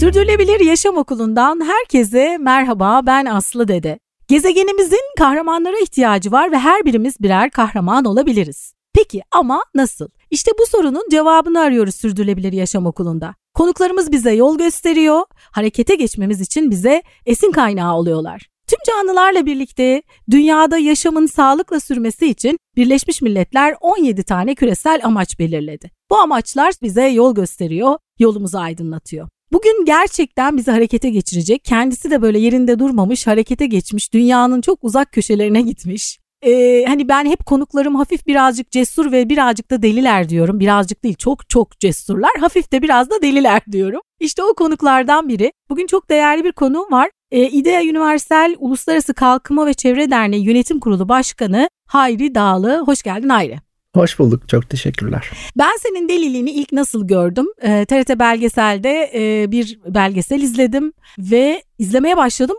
Sürdürülebilir Yaşam Okulu'ndan herkese merhaba ben Aslı Dede. Gezegenimizin kahramanlara ihtiyacı var ve her birimiz birer kahraman olabiliriz. Peki ama nasıl? İşte bu sorunun cevabını arıyoruz Sürdürülebilir Yaşam Okulu'nda. Konuklarımız bize yol gösteriyor, harekete geçmemiz için bize esin kaynağı oluyorlar. Tüm canlılarla birlikte dünyada yaşamın sağlıkla sürmesi için Birleşmiş Milletler 17 tane küresel amaç belirledi. Bu amaçlar bize yol gösteriyor, yolumuzu aydınlatıyor. Bugün gerçekten bizi harekete geçirecek, kendisi de böyle yerinde durmamış, harekete geçmiş, dünyanın çok uzak köşelerine gitmiş. Ee, hani ben hep konuklarım hafif birazcık cesur ve birazcık da deliler diyorum. Birazcık değil çok çok cesurlar. Hafif de biraz da deliler diyorum. İşte o konuklardan biri. Bugün çok değerli bir konuğum var. Ee, İDEA Universal Uluslararası Kalkınma ve Çevre Derneği Yönetim Kurulu Başkanı Hayri Dağlı. Hoş geldin Hayri. Hoş bulduk. Çok teşekkürler. Ben senin deliliğini ilk nasıl gördüm? E, TRT belgeselde e, bir belgesel izledim ve izlemeye başladım.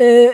Ee,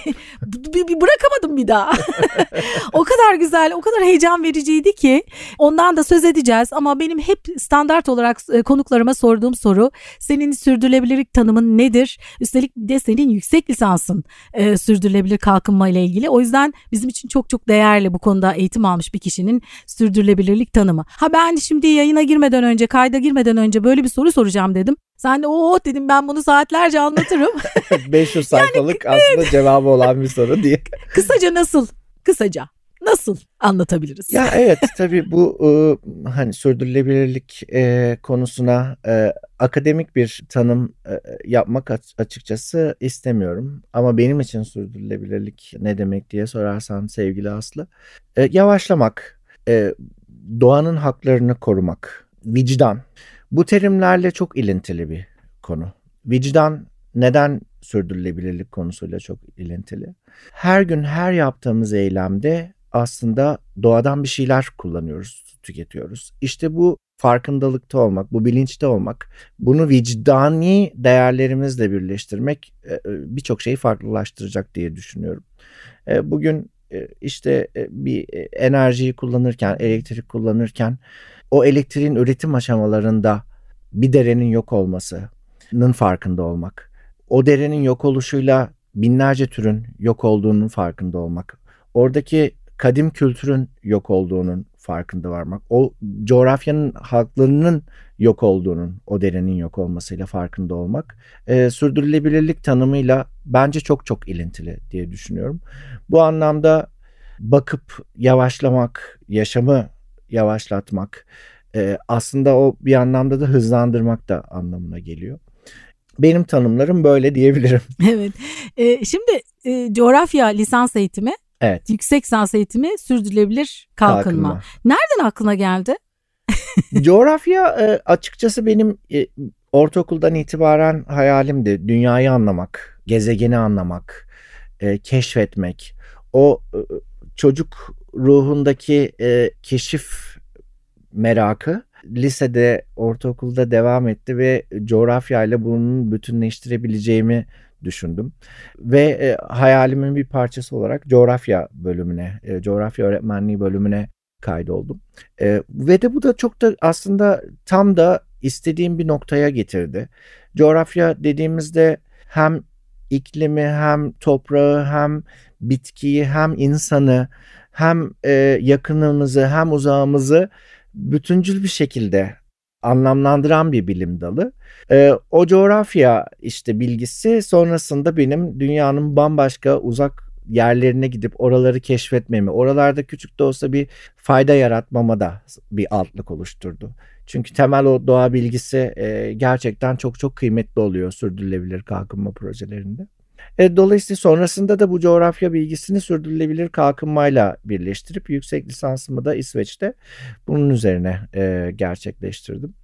bir, bir bırakamadım bir daha. o kadar güzel, o kadar heyecan vericiydi ki ondan da söz edeceğiz ama benim hep standart olarak e, konuklarıma sorduğum soru senin sürdürülebilirlik tanımın nedir? Üstelik bir de senin yüksek lisansın e, sürdürülebilir kalkınma ile ilgili. O yüzden bizim için çok çok değerli bu konuda eğitim almış bir kişinin sürdürülebilirlik tanımı. Ha ben şimdi yayına girmeden önce, kayda girmeden önce böyle bir soru soracağım dedim. Sen de o dedim ben bunu saatlerce anlatırım. 500 sayfalık yani, aslında evet. cevabı olan bir soru diye. Kısaca nasıl? Kısaca nasıl anlatabiliriz? Ya evet tabii bu e, hani sürdürülebilirlik e, konusuna e, akademik bir tanım e, yapmak açıkçası istemiyorum. Ama benim için sürdürülebilirlik ne demek diye sorarsan sevgili Aslı. E, yavaşlamak, e, doğanın haklarını korumak, vicdan. Bu terimlerle çok ilintili bir konu. Vicdan neden sürdürülebilirlik konusuyla çok ilintili? Her gün her yaptığımız eylemde aslında doğadan bir şeyler kullanıyoruz, tüketiyoruz. İşte bu farkındalıkta olmak, bu bilinçte olmak, bunu vicdani değerlerimizle birleştirmek e, e, birçok şeyi farklılaştıracak diye düşünüyorum. E, bugün işte bir enerjiyi kullanırken, elektrik kullanırken o elektriğin üretim aşamalarında bir derenin yok olmasının farkında olmak. O derenin yok oluşuyla binlerce türün yok olduğunun farkında olmak. Oradaki kadim kültürün yok olduğunun farkında varmak. O coğrafyanın halklarının yok olduğunun, o derenin yok olmasıyla farkında olmak. E, sürdürülebilirlik tanımıyla bence çok çok ilintili diye düşünüyorum. Bu anlamda bakıp yavaşlamak, yaşamı yavaşlatmak e, aslında o bir anlamda da hızlandırmak da anlamına geliyor. Benim tanımlarım böyle diyebilirim. Evet. E, şimdi e, coğrafya lisans eğitimi, evet. yüksek lisans eğitimi sürdürülebilir kalkınma. kalkınma. Nereden aklına geldi? coğrafya e, açıkçası benim e, ortaokuldan itibaren hayalimdi. Dünyayı anlamak, gezegeni anlamak, e, keşfetmek. O e, çocuk ruhundaki e, keşif merakı lisede, ortaokulda devam etti ve coğrafya ile bunun bütünleştirebileceğimi düşündüm. Ve e, hayalimin bir parçası olarak coğrafya bölümüne, e, coğrafya öğretmenliği bölümüne kaydoldum. E, ve de bu da çok da aslında tam da istediğim bir noktaya getirdi. Coğrafya dediğimizde hem iklimi hem toprağı hem bitkiyi hem insanı hem e, yakınımızı hem uzağımızı bütüncül bir şekilde anlamlandıran bir bilim dalı. E, o coğrafya işte bilgisi sonrasında benim dünyanın bambaşka uzak yerlerine gidip oraları keşfetmemi, oralarda küçük de olsa bir fayda yaratmama da bir altlık oluşturdu. Çünkü temel o doğa bilgisi e, gerçekten çok çok kıymetli oluyor sürdürülebilir kalkınma projelerinde. E, dolayısıyla sonrasında da bu coğrafya bilgisini sürdürülebilir kalkınmayla birleştirip yüksek lisansımı da İsveç'te bunun üzerine e, gerçekleştirdim.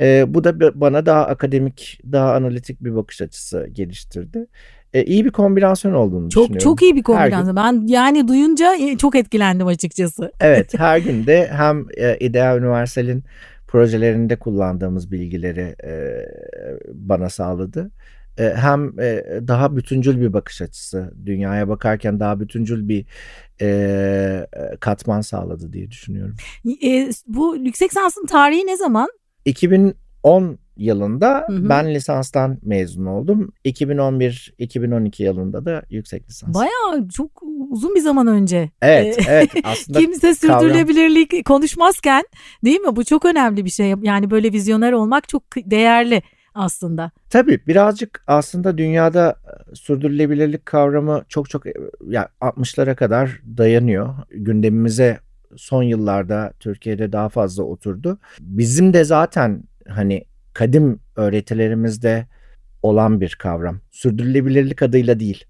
E, bu da bana daha akademik, daha analitik bir bakış açısı geliştirdi. E, iyi bir kombinasyon olduğunu çok, düşünüyorum. Çok iyi bir kombinasyon. Ben yani duyunca e, çok etkilendim açıkçası. Evet her günde hem e, İdea Üniversal'in projelerinde kullandığımız bilgileri e, bana sağladı hem e, daha bütüncül bir bakış açısı dünyaya bakarken daha bütüncül bir e, katman sağladı diye düşünüyorum. E, bu yüksek lisansın tarihi ne zaman? 2010 yılında hı hı. ben lisanstan mezun oldum. 2011-2012 yılında da yüksek lisans. Bayağı çok uzun bir zaman önce. Evet, evet. Aslında Kimse sürdürülebilirlik kavram... konuşmazken değil mi? Bu çok önemli bir şey. Yani böyle vizyoner olmak çok değerli aslında. Tabii birazcık aslında dünyada e, sürdürülebilirlik kavramı çok çok e, yani 60'lara kadar dayanıyor. Gündemimize son yıllarda Türkiye'de daha fazla oturdu. Bizim de zaten hani kadim öğretilerimizde olan bir kavram. Sürdürülebilirlik adıyla değil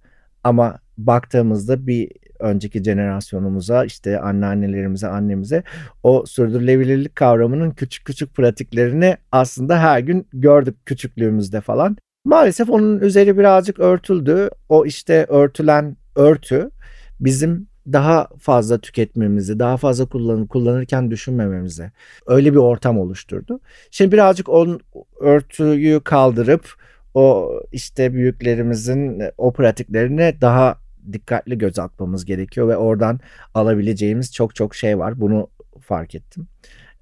ama baktığımızda bir önceki jenerasyonumuza işte anneannelerimize annemize o sürdürülebilirlik kavramının küçük küçük pratiklerini aslında her gün gördük küçüklüğümüzde falan. Maalesef onun üzeri birazcık örtüldü. O işte örtülen örtü bizim daha fazla tüketmemizi, daha fazla kullan kullanırken düşünmememizi öyle bir ortam oluşturdu. Şimdi birazcık onun örtüyü kaldırıp o işte büyüklerimizin o pratiklerine daha dikkatli göz atmamız gerekiyor ve oradan alabileceğimiz çok çok şey var. Bunu fark ettim.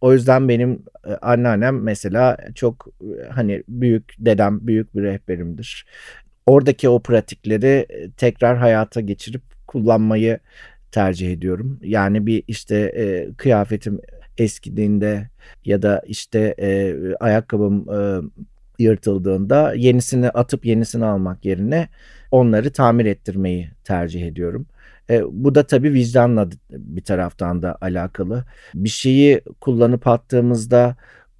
O yüzden benim e, anneannem mesela çok e, hani büyük dedem büyük bir rehberimdir. Oradaki o pratikleri e, tekrar hayata geçirip kullanmayı tercih ediyorum. Yani bir işte e, kıyafetim eskidiğinde ya da işte e, ayakkabım e, yırtıldığında yenisini atıp yenisini almak yerine onları tamir ettirmeyi tercih ediyorum. E, bu da tabii vicdanla bir taraftan da alakalı. Bir şeyi kullanıp attığımızda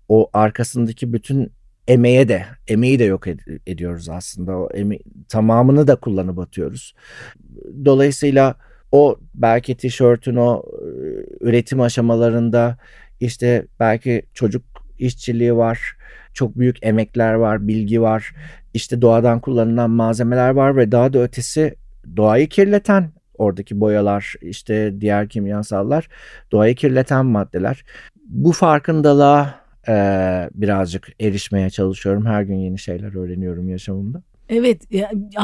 o arkasındaki bütün emeğe de emeği de yok ed- ediyoruz aslında. O eme- tamamını da kullanıp atıyoruz. Dolayısıyla o belki tişörtün o üretim aşamalarında işte belki çocuk işçiliği var. Çok büyük emekler var, bilgi var. İşte doğadan kullanılan malzemeler var ve daha da ötesi doğayı kirleten oradaki boyalar, işte diğer kimyasallar doğayı kirleten maddeler. Bu farkındalığa e, birazcık erişmeye çalışıyorum. Her gün yeni şeyler öğreniyorum yaşamımda. Evet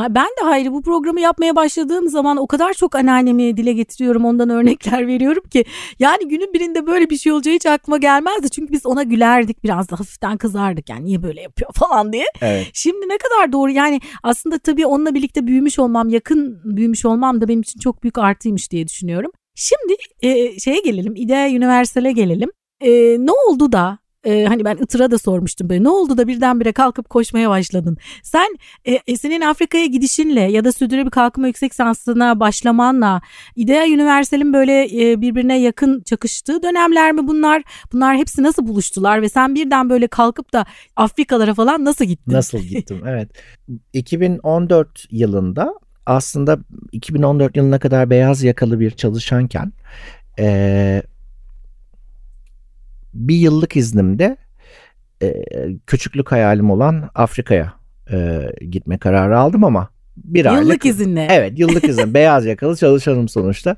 ben de Hayri bu programı yapmaya başladığım zaman o kadar çok anneannemi dile getiriyorum ondan örnekler veriyorum ki yani günün birinde böyle bir şey olacağı hiç aklıma gelmezdi. Çünkü biz ona gülerdik biraz da hafiften kızardık yani niye böyle yapıyor falan diye. Evet. Şimdi ne kadar doğru yani aslında tabii onunla birlikte büyümüş olmam yakın büyümüş olmam da benim için çok büyük artıymış diye düşünüyorum. Şimdi e, şeye gelelim İdea Universal'e gelelim. E, ne oldu da e, hani ben Itır'a da sormuştum böyle ne oldu da birdenbire kalkıp koşmaya başladın. Sen e, e senin Afrika'ya gidişinle ya da sürdürülebilir kalkınma yüksek lisansına başlamanla İdea Universal'in böyle e, birbirine yakın çakıştığı dönemler mi bunlar? Bunlar hepsi nasıl buluştular ve sen birden böyle kalkıp da Afrikalara falan nasıl gittin? Nasıl gittim evet. 2014 yılında aslında 2014 yılına kadar beyaz yakalı bir çalışanken e, bir yıllık iznimde e, küçüklük hayalim olan Afrika'ya e, gitme kararı aldım ama bir yıllık aylık. İzinle. Evet yıllık izin. beyaz yakalı çalışanım sonuçta.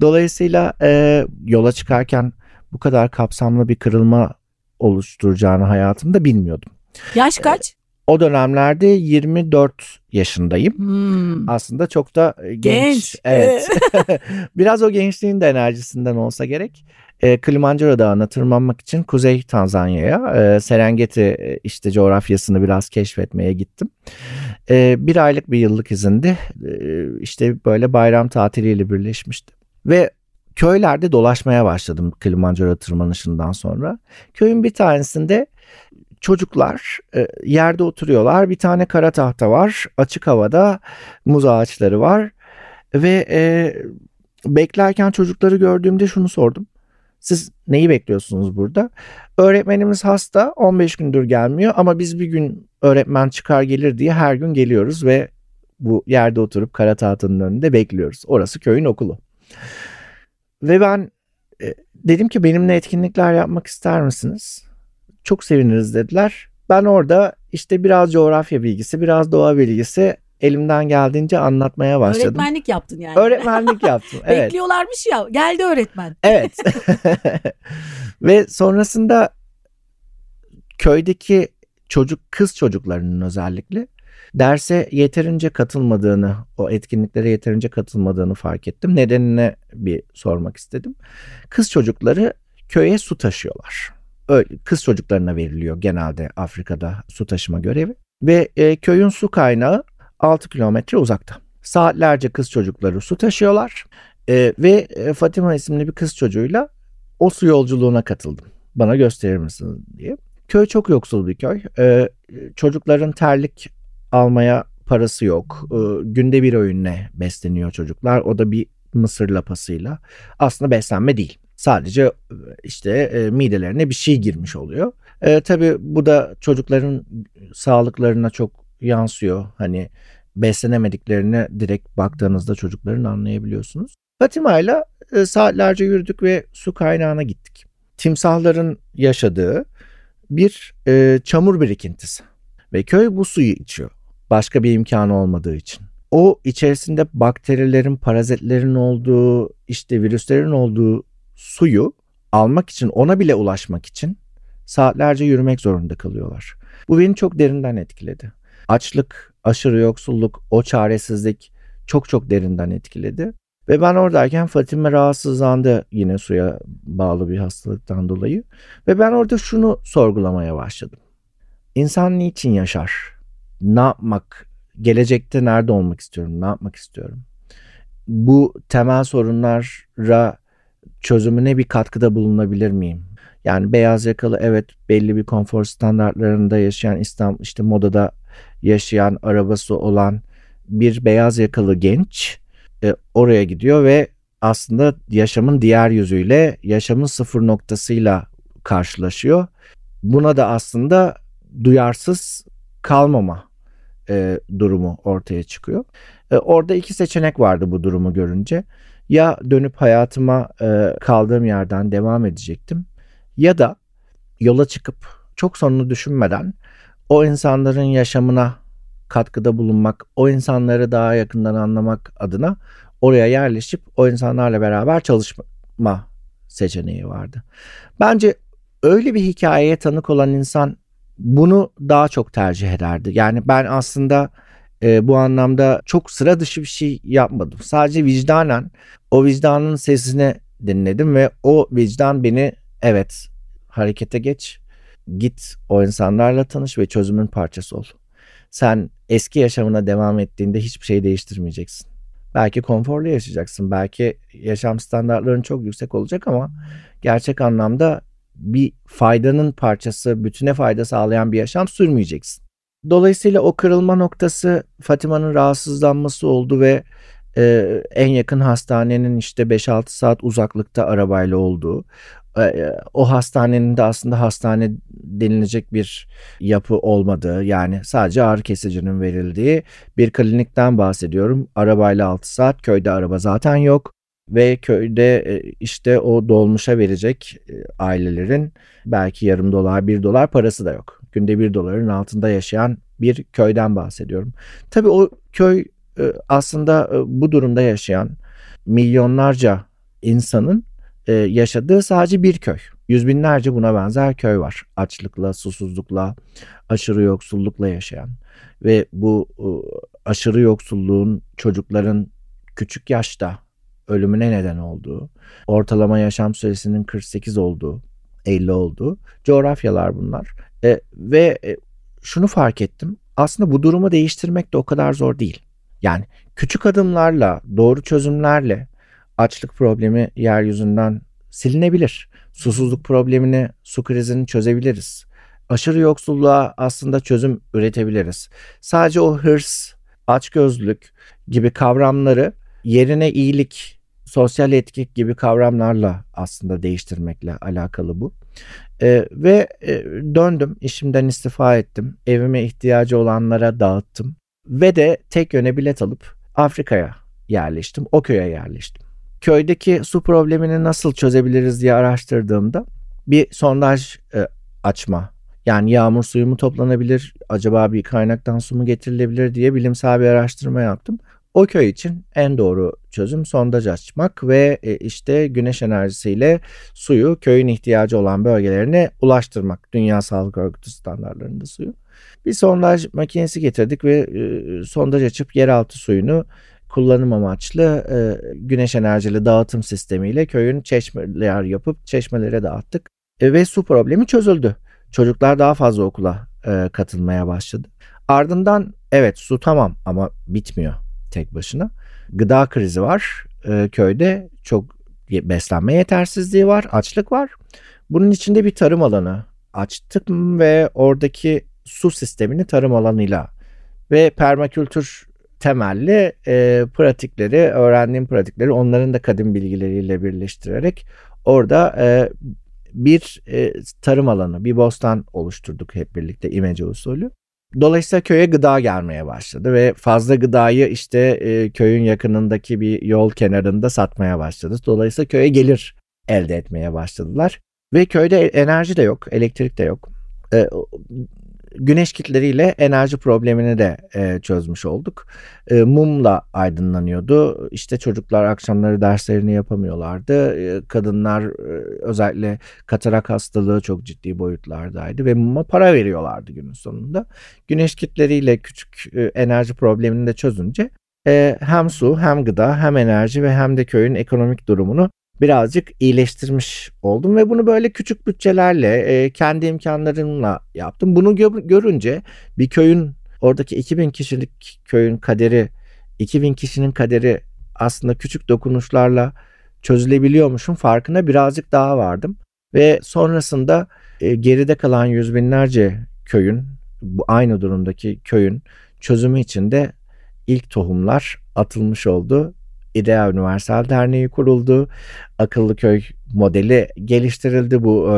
Dolayısıyla e, yola çıkarken bu kadar kapsamlı bir kırılma oluşturacağını hayatımda bilmiyordum. Yaş kaç? E, o dönemlerde 24 yaşındayım. Hmm. Aslında çok da genç. genç. Evet. Biraz o gençliğin de enerjisinden olsa gerek e, Kilimanjaro Dağı'na tırmanmak için Kuzey Tanzanya'ya e, Serengeti e, işte coğrafyasını biraz keşfetmeye gittim. E, bir aylık bir yıllık izinde e, işte böyle bayram tatiliyle birleşmişti. Ve köylerde dolaşmaya başladım Kilimanjaro tırmanışından sonra. Köyün bir tanesinde çocuklar e, yerde oturuyorlar. Bir tane kara tahta var. Açık havada muz ağaçları var. Ve e, beklerken çocukları gördüğümde şunu sordum. Siz neyi bekliyorsunuz burada? Öğretmenimiz hasta 15 gündür gelmiyor ama biz bir gün öğretmen çıkar gelir diye her gün geliyoruz ve bu yerde oturup kara tahtanın önünde bekliyoruz. Orası köyün okulu. Ve ben e, dedim ki benimle etkinlikler yapmak ister misiniz? Çok seviniriz dediler. Ben orada işte biraz coğrafya bilgisi, biraz doğa bilgisi elimden geldiğince anlatmaya başladım. Öğretmenlik yaptın yani. Öğretmenlik yaptım. Evet. Bekliyorlarmış ya geldi öğretmen. Evet. Ve sonrasında köydeki çocuk kız çocuklarının özellikle Derse yeterince katılmadığını, o etkinliklere yeterince katılmadığını fark ettim. Nedenine bir sormak istedim. Kız çocukları köye su taşıyorlar. Öyle, kız çocuklarına veriliyor genelde Afrika'da su taşıma görevi. Ve e, köyün su kaynağı 6 kilometre uzakta. Saatlerce kız çocukları su taşıyorlar. E, ve e, Fatima isimli bir kız çocuğuyla o su yolculuğuna katıldım. Bana gösterir misiniz diye. Köy çok yoksul bir köy. E, çocukların terlik almaya parası yok. E, günde bir öğünle besleniyor çocuklar. O da bir mısır lapasıyla. Aslında beslenme değil. Sadece e, işte e, midelerine bir şey girmiş oluyor. E, tabii bu da çocukların sağlıklarına çok yansıyor. Hani beslenemediklerini direkt baktığınızda çocukların anlayabiliyorsunuz. Fatima ile e, saatlerce yürüdük ve su kaynağına gittik. Timsahların yaşadığı bir e, çamur birikintisi ve köy bu suyu içiyor. Başka bir imkanı olmadığı için. O içerisinde bakterilerin, parazitlerin olduğu, işte virüslerin olduğu suyu almak için, ona bile ulaşmak için saatlerce yürümek zorunda kalıyorlar. Bu beni çok derinden etkiledi. Açlık, aşırı yoksulluk, o çaresizlik çok çok derinden etkiledi. Ve ben oradayken Fatime rahatsızlandı yine suya bağlı bir hastalıktan dolayı. Ve ben orada şunu sorgulamaya başladım. İnsan niçin yaşar? Ne yapmak? Gelecekte nerede olmak istiyorum? Ne yapmak istiyorum? Bu temel sorunlara çözümüne bir katkıda bulunabilir miyim? Yani beyaz yakalı evet belli bir konfor standartlarında yaşayan İslam işte modada yaşayan arabası olan bir beyaz yakalı genç e, oraya gidiyor ve aslında yaşamın diğer yüzüyle yaşamın sıfır noktasıyla karşılaşıyor. Buna da aslında duyarsız kalmama e, durumu ortaya çıkıyor. E, orada iki seçenek vardı bu durumu görünce. Ya dönüp hayatıma e, kaldığım yerden devam edecektim ya da yola çıkıp çok sonunu düşünmeden o insanların yaşamına katkıda bulunmak, o insanları daha yakından anlamak adına oraya yerleşip o insanlarla beraber çalışma seçeneği vardı. Bence öyle bir hikayeye tanık olan insan bunu daha çok tercih ederdi. Yani ben aslında e, bu anlamda çok sıra dışı bir şey yapmadım. Sadece vicdanen o vicdanın sesini dinledim ve o vicdan beni evet harekete geç, git o insanlarla tanış ve çözümün parçası ol. Sen eski yaşamına devam ettiğinde hiçbir şey değiştirmeyeceksin. Belki konforlu yaşayacaksın. Belki yaşam standartların çok yüksek olacak ama gerçek anlamda bir faydanın parçası, bütüne fayda sağlayan bir yaşam sürmeyeceksin. Dolayısıyla o kırılma noktası Fatima'nın rahatsızlanması oldu ve e, en yakın hastanenin işte 5-6 saat uzaklıkta arabayla olduğu. E, o hastanenin de aslında hastane denilecek bir yapı olmadığı yani sadece ağrı kesicinin verildiği bir klinikten bahsediyorum. Arabayla 6 saat köyde araba zaten yok ve köyde e, işte o dolmuşa verecek e, ailelerin belki yarım dolar bir dolar parası da yok. Günde bir doların altında yaşayan bir köyden bahsediyorum. Tabii o köy aslında bu durumda yaşayan milyonlarca insanın e, yaşadığı sadece bir köy. Yüz binlerce buna benzer köy var. Açlıkla, susuzlukla, aşırı yoksullukla yaşayan. Ve bu e, aşırı yoksulluğun çocukların küçük yaşta ölümüne neden olduğu, ortalama yaşam süresinin 48 olduğu, 50 olduğu coğrafyalar bunlar. E, ve e, şunu fark ettim. Aslında bu durumu değiştirmek de o kadar zor değil. Yani küçük adımlarla, doğru çözümlerle açlık problemi yeryüzünden silinebilir. Susuzluk problemini, su krizini çözebiliriz. Aşırı yoksulluğa aslında çözüm üretebiliriz. Sadece o hırs, açgözlülük gibi kavramları yerine iyilik, sosyal etki gibi kavramlarla aslında değiştirmekle alakalı bu. Ee, ve e, döndüm, işimden istifa ettim, evime ihtiyacı olanlara dağıttım ve de tek yöne bilet alıp Afrika'ya yerleştim, o köye yerleştim köydeki su problemini nasıl çözebiliriz diye araştırdığımda bir sondaj e, açma yani yağmur suyu mu toplanabilir acaba bir kaynaktan su mu getirilebilir diye bilimsel bir araştırma yaptım. O köy için en doğru çözüm sondaj açmak ve e, işte güneş enerjisiyle suyu köyün ihtiyacı olan bölgelerine ulaştırmak. Dünya Sağlık Örgütü standartlarında suyu. Bir sondaj makinesi getirdik ve e, sondaj açıp yeraltı suyunu kullanım amaçlı e, güneş enerjili dağıtım sistemiyle köyün çeşmeler yapıp çeşmelere dağıttık. E, ve su problemi çözüldü. Çocuklar daha fazla okula e, katılmaya başladı. Ardından evet su tamam ama bitmiyor tek başına. Gıda krizi var e, köyde çok beslenme yetersizliği var, açlık var. Bunun içinde bir tarım alanı açtık ve oradaki su sistemini tarım alanıyla ve permakültür temelli e, pratikleri, öğrendiğim pratikleri onların da kadim bilgileriyle birleştirerek orada e, bir e, tarım alanı, bir bostan oluşturduk hep birlikte imece usulü. Dolayısıyla köye gıda gelmeye başladı ve fazla gıdayı işte e, köyün yakınındaki bir yol kenarında satmaya başladı. Dolayısıyla köye gelir elde etmeye başladılar. Ve köyde enerji de yok, elektrik de yok. E, güneş kitleriyle enerji problemini de e, çözmüş olduk. E, mumla aydınlanıyordu. İşte çocuklar akşamları derslerini yapamıyorlardı. E, kadınlar e, özellikle katarak hastalığı çok ciddi boyutlardaydı ve muma para veriyorlardı günün sonunda. Güneş kitleriyle küçük e, enerji problemini de çözünce e, hem su hem gıda hem enerji ve hem de köyün ekonomik durumunu birazcık iyileştirmiş oldum ve bunu böyle küçük bütçelerle e, kendi imkanlarımla yaptım. Bunu gö- görünce bir köyün oradaki 2000 kişilik köyün kaderi 2000 kişinin kaderi aslında küçük dokunuşlarla çözülebiliyormuşum farkına birazcık daha vardım. Ve sonrasında e, geride kalan yüz binlerce köyün bu aynı durumdaki köyün çözümü için de ilk tohumlar atılmış oldu İdea Üniversal Derneği kuruldu. Akıllı köy modeli geliştirildi bu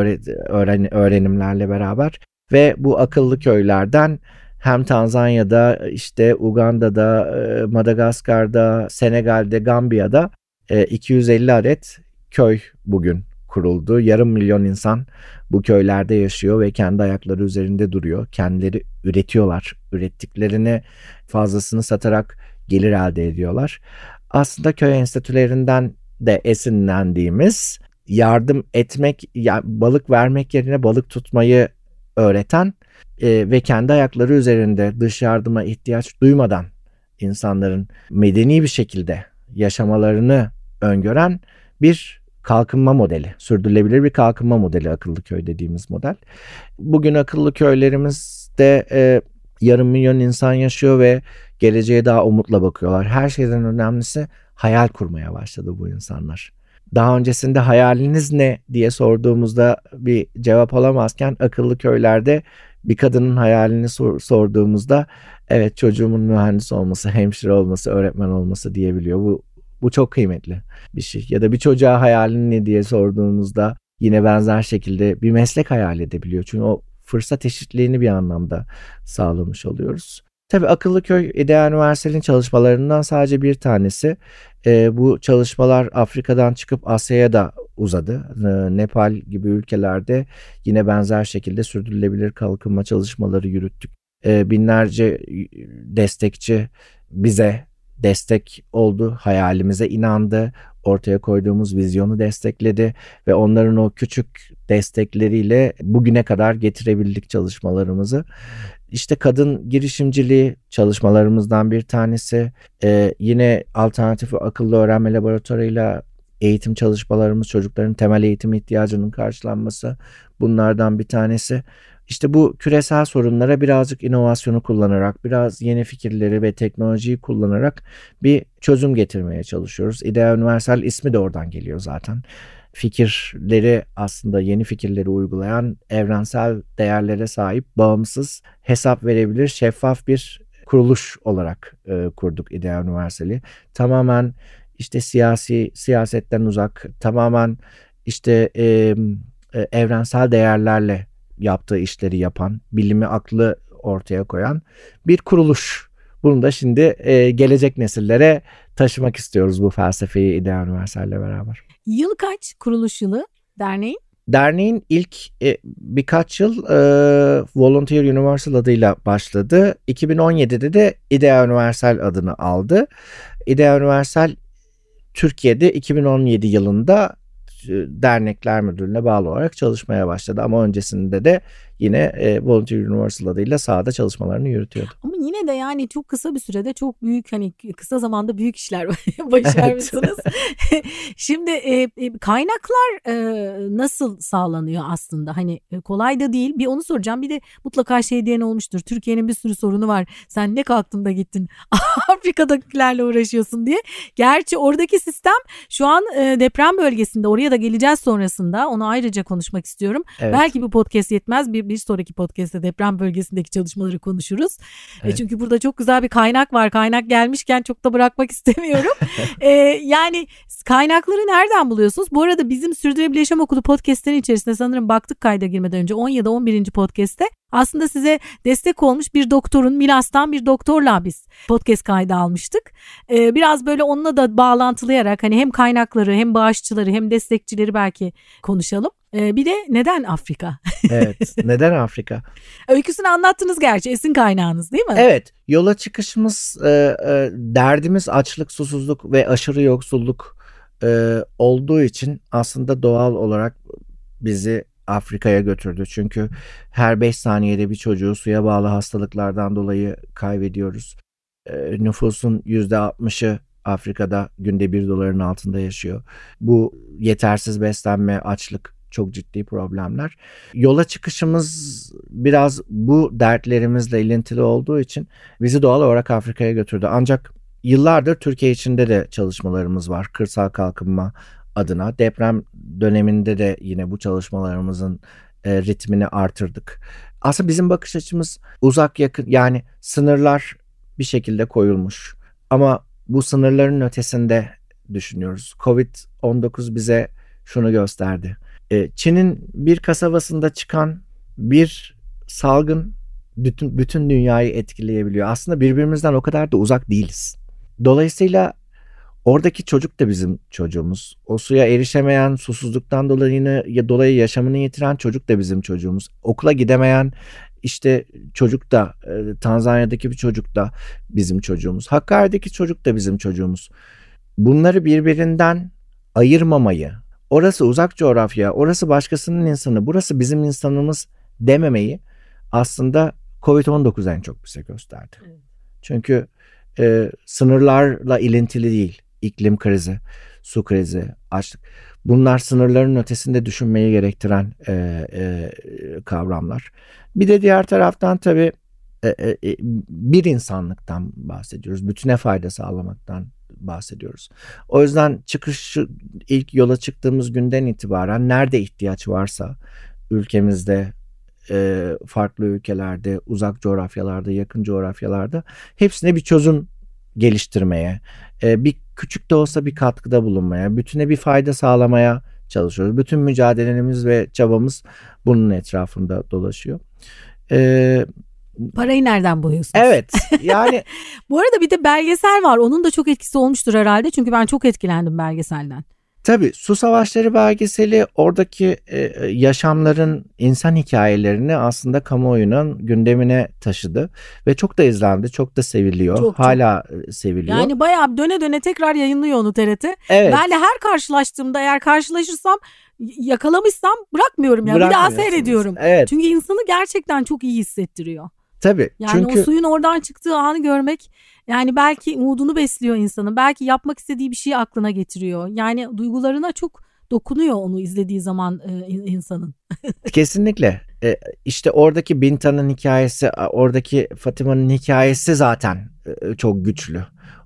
öğren öğrenimlerle beraber ve bu akıllı köylerden hem Tanzanya'da, işte Uganda'da, e, Madagaskar'da, Senegal'de, Gambiya'da 250 e, adet köy bugün kuruldu. Yarım milyon insan bu köylerde yaşıyor ve kendi ayakları üzerinde duruyor. Kendileri üretiyorlar. Ürettiklerini fazlasını satarak gelir elde ediyorlar aslında köy enstitülerinden de esinlendiğimiz yardım etmek, yani balık vermek yerine balık tutmayı öğreten e, ve kendi ayakları üzerinde dış yardıma ihtiyaç duymadan insanların medeni bir şekilde yaşamalarını öngören bir kalkınma modeli, sürdürülebilir bir kalkınma modeli akıllı köy dediğimiz model. Bugün akıllı köylerimizde e, yarım milyon insan yaşıyor ve geleceğe daha umutla bakıyorlar. Her şeyden önemlisi hayal kurmaya başladı bu insanlar. Daha öncesinde hayaliniz ne diye sorduğumuzda bir cevap alamazken akıllı köylerde bir kadının hayalini sor, sorduğumuzda evet çocuğumun mühendis olması, hemşire olması, öğretmen olması diyebiliyor. Bu bu çok kıymetli bir şey. Ya da bir çocuğa hayalin ne diye sorduğunuzda yine benzer şekilde bir meslek hayal edebiliyor. Çünkü o fırsat eşitliğini bir anlamda sağlamış oluyoruz. Tabii Akıllı Köy İdeal Üniversitesi'nin çalışmalarından sadece bir tanesi. E, bu çalışmalar Afrika'dan çıkıp Asya'ya da uzadı. E, Nepal gibi ülkelerde yine benzer şekilde sürdürülebilir kalkınma çalışmaları yürüttük. E, binlerce destekçi bize destek oldu, hayalimize inandı, ortaya koyduğumuz vizyonu destekledi ve onların o küçük destekleriyle bugüne kadar getirebildik çalışmalarımızı. İşte kadın girişimciliği çalışmalarımızdan bir tanesi. Ee, yine alternatif akıllı öğrenme laboratuvarıyla eğitim çalışmalarımız çocukların temel eğitim ihtiyacının karşılanması bunlardan bir tanesi. İşte bu küresel sorunlara birazcık inovasyonu kullanarak, biraz yeni fikirleri ve teknolojiyi kullanarak bir çözüm getirmeye çalışıyoruz. İdea Universal ismi de oradan geliyor zaten. Fikirleri aslında yeni fikirleri uygulayan, evrensel değerlere sahip, bağımsız, hesap verebilir, şeffaf bir kuruluş olarak e, kurduk İdea Universal'i. Tamamen işte siyasi siyasetten uzak, tamamen işte e, evrensel değerlerle yaptığı işleri yapan, bilimi aklı ortaya koyan bir kuruluş. Bunu da şimdi e, gelecek nesillere taşımak istiyoruz bu felsefeyi İdeal Üniversite'yle beraber. Yıl kaç kuruluş yılı derneğin? Derneğin ilk e, birkaç yıl e, Volunteer Universal adıyla başladı. 2017'de de Ideal Universal adını aldı. Ideal Universal Türkiye'de 2017 yılında Dernekler Müdürlüğü'ne bağlı olarak çalışmaya başladı. Ama öncesinde de yine e, Volunteer Universal adıyla sahada çalışmalarını yürütüyordu. Ama yine de yani çok kısa bir sürede çok büyük hani kısa zamanda büyük işler başarmışsınız. Şimdi e, e, kaynaklar e, nasıl sağlanıyor aslında? Hani e, kolay da değil. Bir onu soracağım. Bir de mutlaka şey diyen olmuştur. Türkiye'nin bir sürü sorunu var. Sen ne kalktın da gittin Afrika'dakilerle uğraşıyorsun diye. Gerçi oradaki sistem şu an e, deprem bölgesinde oraya da geleceğiz sonrasında. Onu ayrıca konuşmak istiyorum. Evet. Belki bu podcast yetmez. Bir, bir sonraki podcast'te deprem bölgesindeki çalışmaları konuşuruz. E, evet. E, çünkü burada çok güzel bir kaynak var. Kaynak gelmişken çok da bırakmak istemiyorum. e, yani kaynakları nereden buluyorsunuz? Bu arada bizim Sürdürülebilir Yaşam Okulu podcast'lerin içerisinde sanırım baktık kayda girmeden önce 10 ya da 11. podcast'te aslında size destek olmuş bir doktorun Milas'tan bir doktorla biz podcast kaydı almıştık. Ee, biraz böyle onunla da bağlantılayarak hani hem kaynakları hem bağışçıları hem destekçileri belki konuşalım. Ee, bir de neden Afrika? evet neden Afrika? Öyküsünü anlattınız gerçi esin kaynağınız değil mi? Evet yola çıkışımız e, e, derdimiz açlık, susuzluk ve aşırı yoksulluk e, olduğu için aslında doğal olarak bizi Afrika'ya götürdü. Çünkü her 5 saniyede bir çocuğu suya bağlı hastalıklardan dolayı kaybediyoruz. E, nüfusun %60'ı Afrika'da günde 1 doların altında yaşıyor. Bu yetersiz beslenme, açlık çok ciddi problemler. Yola çıkışımız biraz bu dertlerimizle ilintili olduğu için bizi doğal olarak Afrika'ya götürdü. Ancak yıllardır Türkiye içinde de çalışmalarımız var. Kırsal kalkınma adına deprem döneminde de yine bu çalışmalarımızın e, ritmini artırdık. Aslında bizim bakış açımız uzak yakın yani sınırlar bir şekilde koyulmuş ama bu sınırların ötesinde düşünüyoruz. Covid-19 bize şunu gösterdi. E, Çin'in bir kasabasında çıkan bir salgın bütün bütün dünyayı etkileyebiliyor. Aslında birbirimizden o kadar da uzak değiliz. Dolayısıyla Oradaki çocuk da bizim çocuğumuz. O suya erişemeyen, susuzluktan dolayı, ya dolayı yaşamını yitiren çocuk da bizim çocuğumuz. Okula gidemeyen işte çocuk da e, Tanzanya'daki bir çocuk da bizim çocuğumuz. Hakkari'deki çocuk da bizim çocuğumuz. Bunları birbirinden ayırmamayı, orası uzak coğrafya, orası başkasının insanı, burası bizim insanımız dememeyi aslında Covid-19 en çok bize gösterdi. Çünkü e, sınırlarla ilintili değil iklim krizi, su krizi, açlık. Bunlar sınırların ötesinde düşünmeyi gerektiren e, e, kavramlar. Bir de diğer taraftan tabii bir insanlıktan bahsediyoruz. Bütüne fayda sağlamaktan bahsediyoruz. O yüzden çıkış ilk yola çıktığımız günden itibaren nerede ihtiyaç varsa ülkemizde e, farklı ülkelerde, uzak coğrafyalarda, yakın coğrafyalarda hepsine bir çözüm geliştirmeye, e, bir küçük de olsa bir katkıda bulunmaya, bütüne bir fayda sağlamaya çalışıyoruz. Bütün mücadelemiz ve çabamız bunun etrafında dolaşıyor. Ee, Parayı nereden buluyorsunuz? Evet yani. Bu arada bir de belgesel var onun da çok etkisi olmuştur herhalde çünkü ben çok etkilendim belgeselden. Tabii Su Savaşları belgeseli oradaki e, yaşamların insan hikayelerini aslında kamuoyunun gündemine taşıdı ve çok da izlendi, çok da seviliyor. Çok, Hala çok. E, seviliyor. Yani bayağı döne döne tekrar yayınlıyor onu TRT. Evet. Ben de her karşılaştığımda eğer karşılaşırsam yakalamışsam bırakmıyorum ya. Bir daha seyrediyorum. Evet. Çünkü insanı gerçekten çok iyi hissettiriyor. Tabii. Yani çünkü... o suyun oradan çıktığı anı görmek yani belki umudunu besliyor insanı. Belki yapmak istediği bir şeyi aklına getiriyor. Yani duygularına çok dokunuyor onu izlediği zaman e, insanın. Kesinlikle. E, işte oradaki Binta'nın hikayesi, oradaki Fatima'nın hikayesi zaten e, çok güçlü.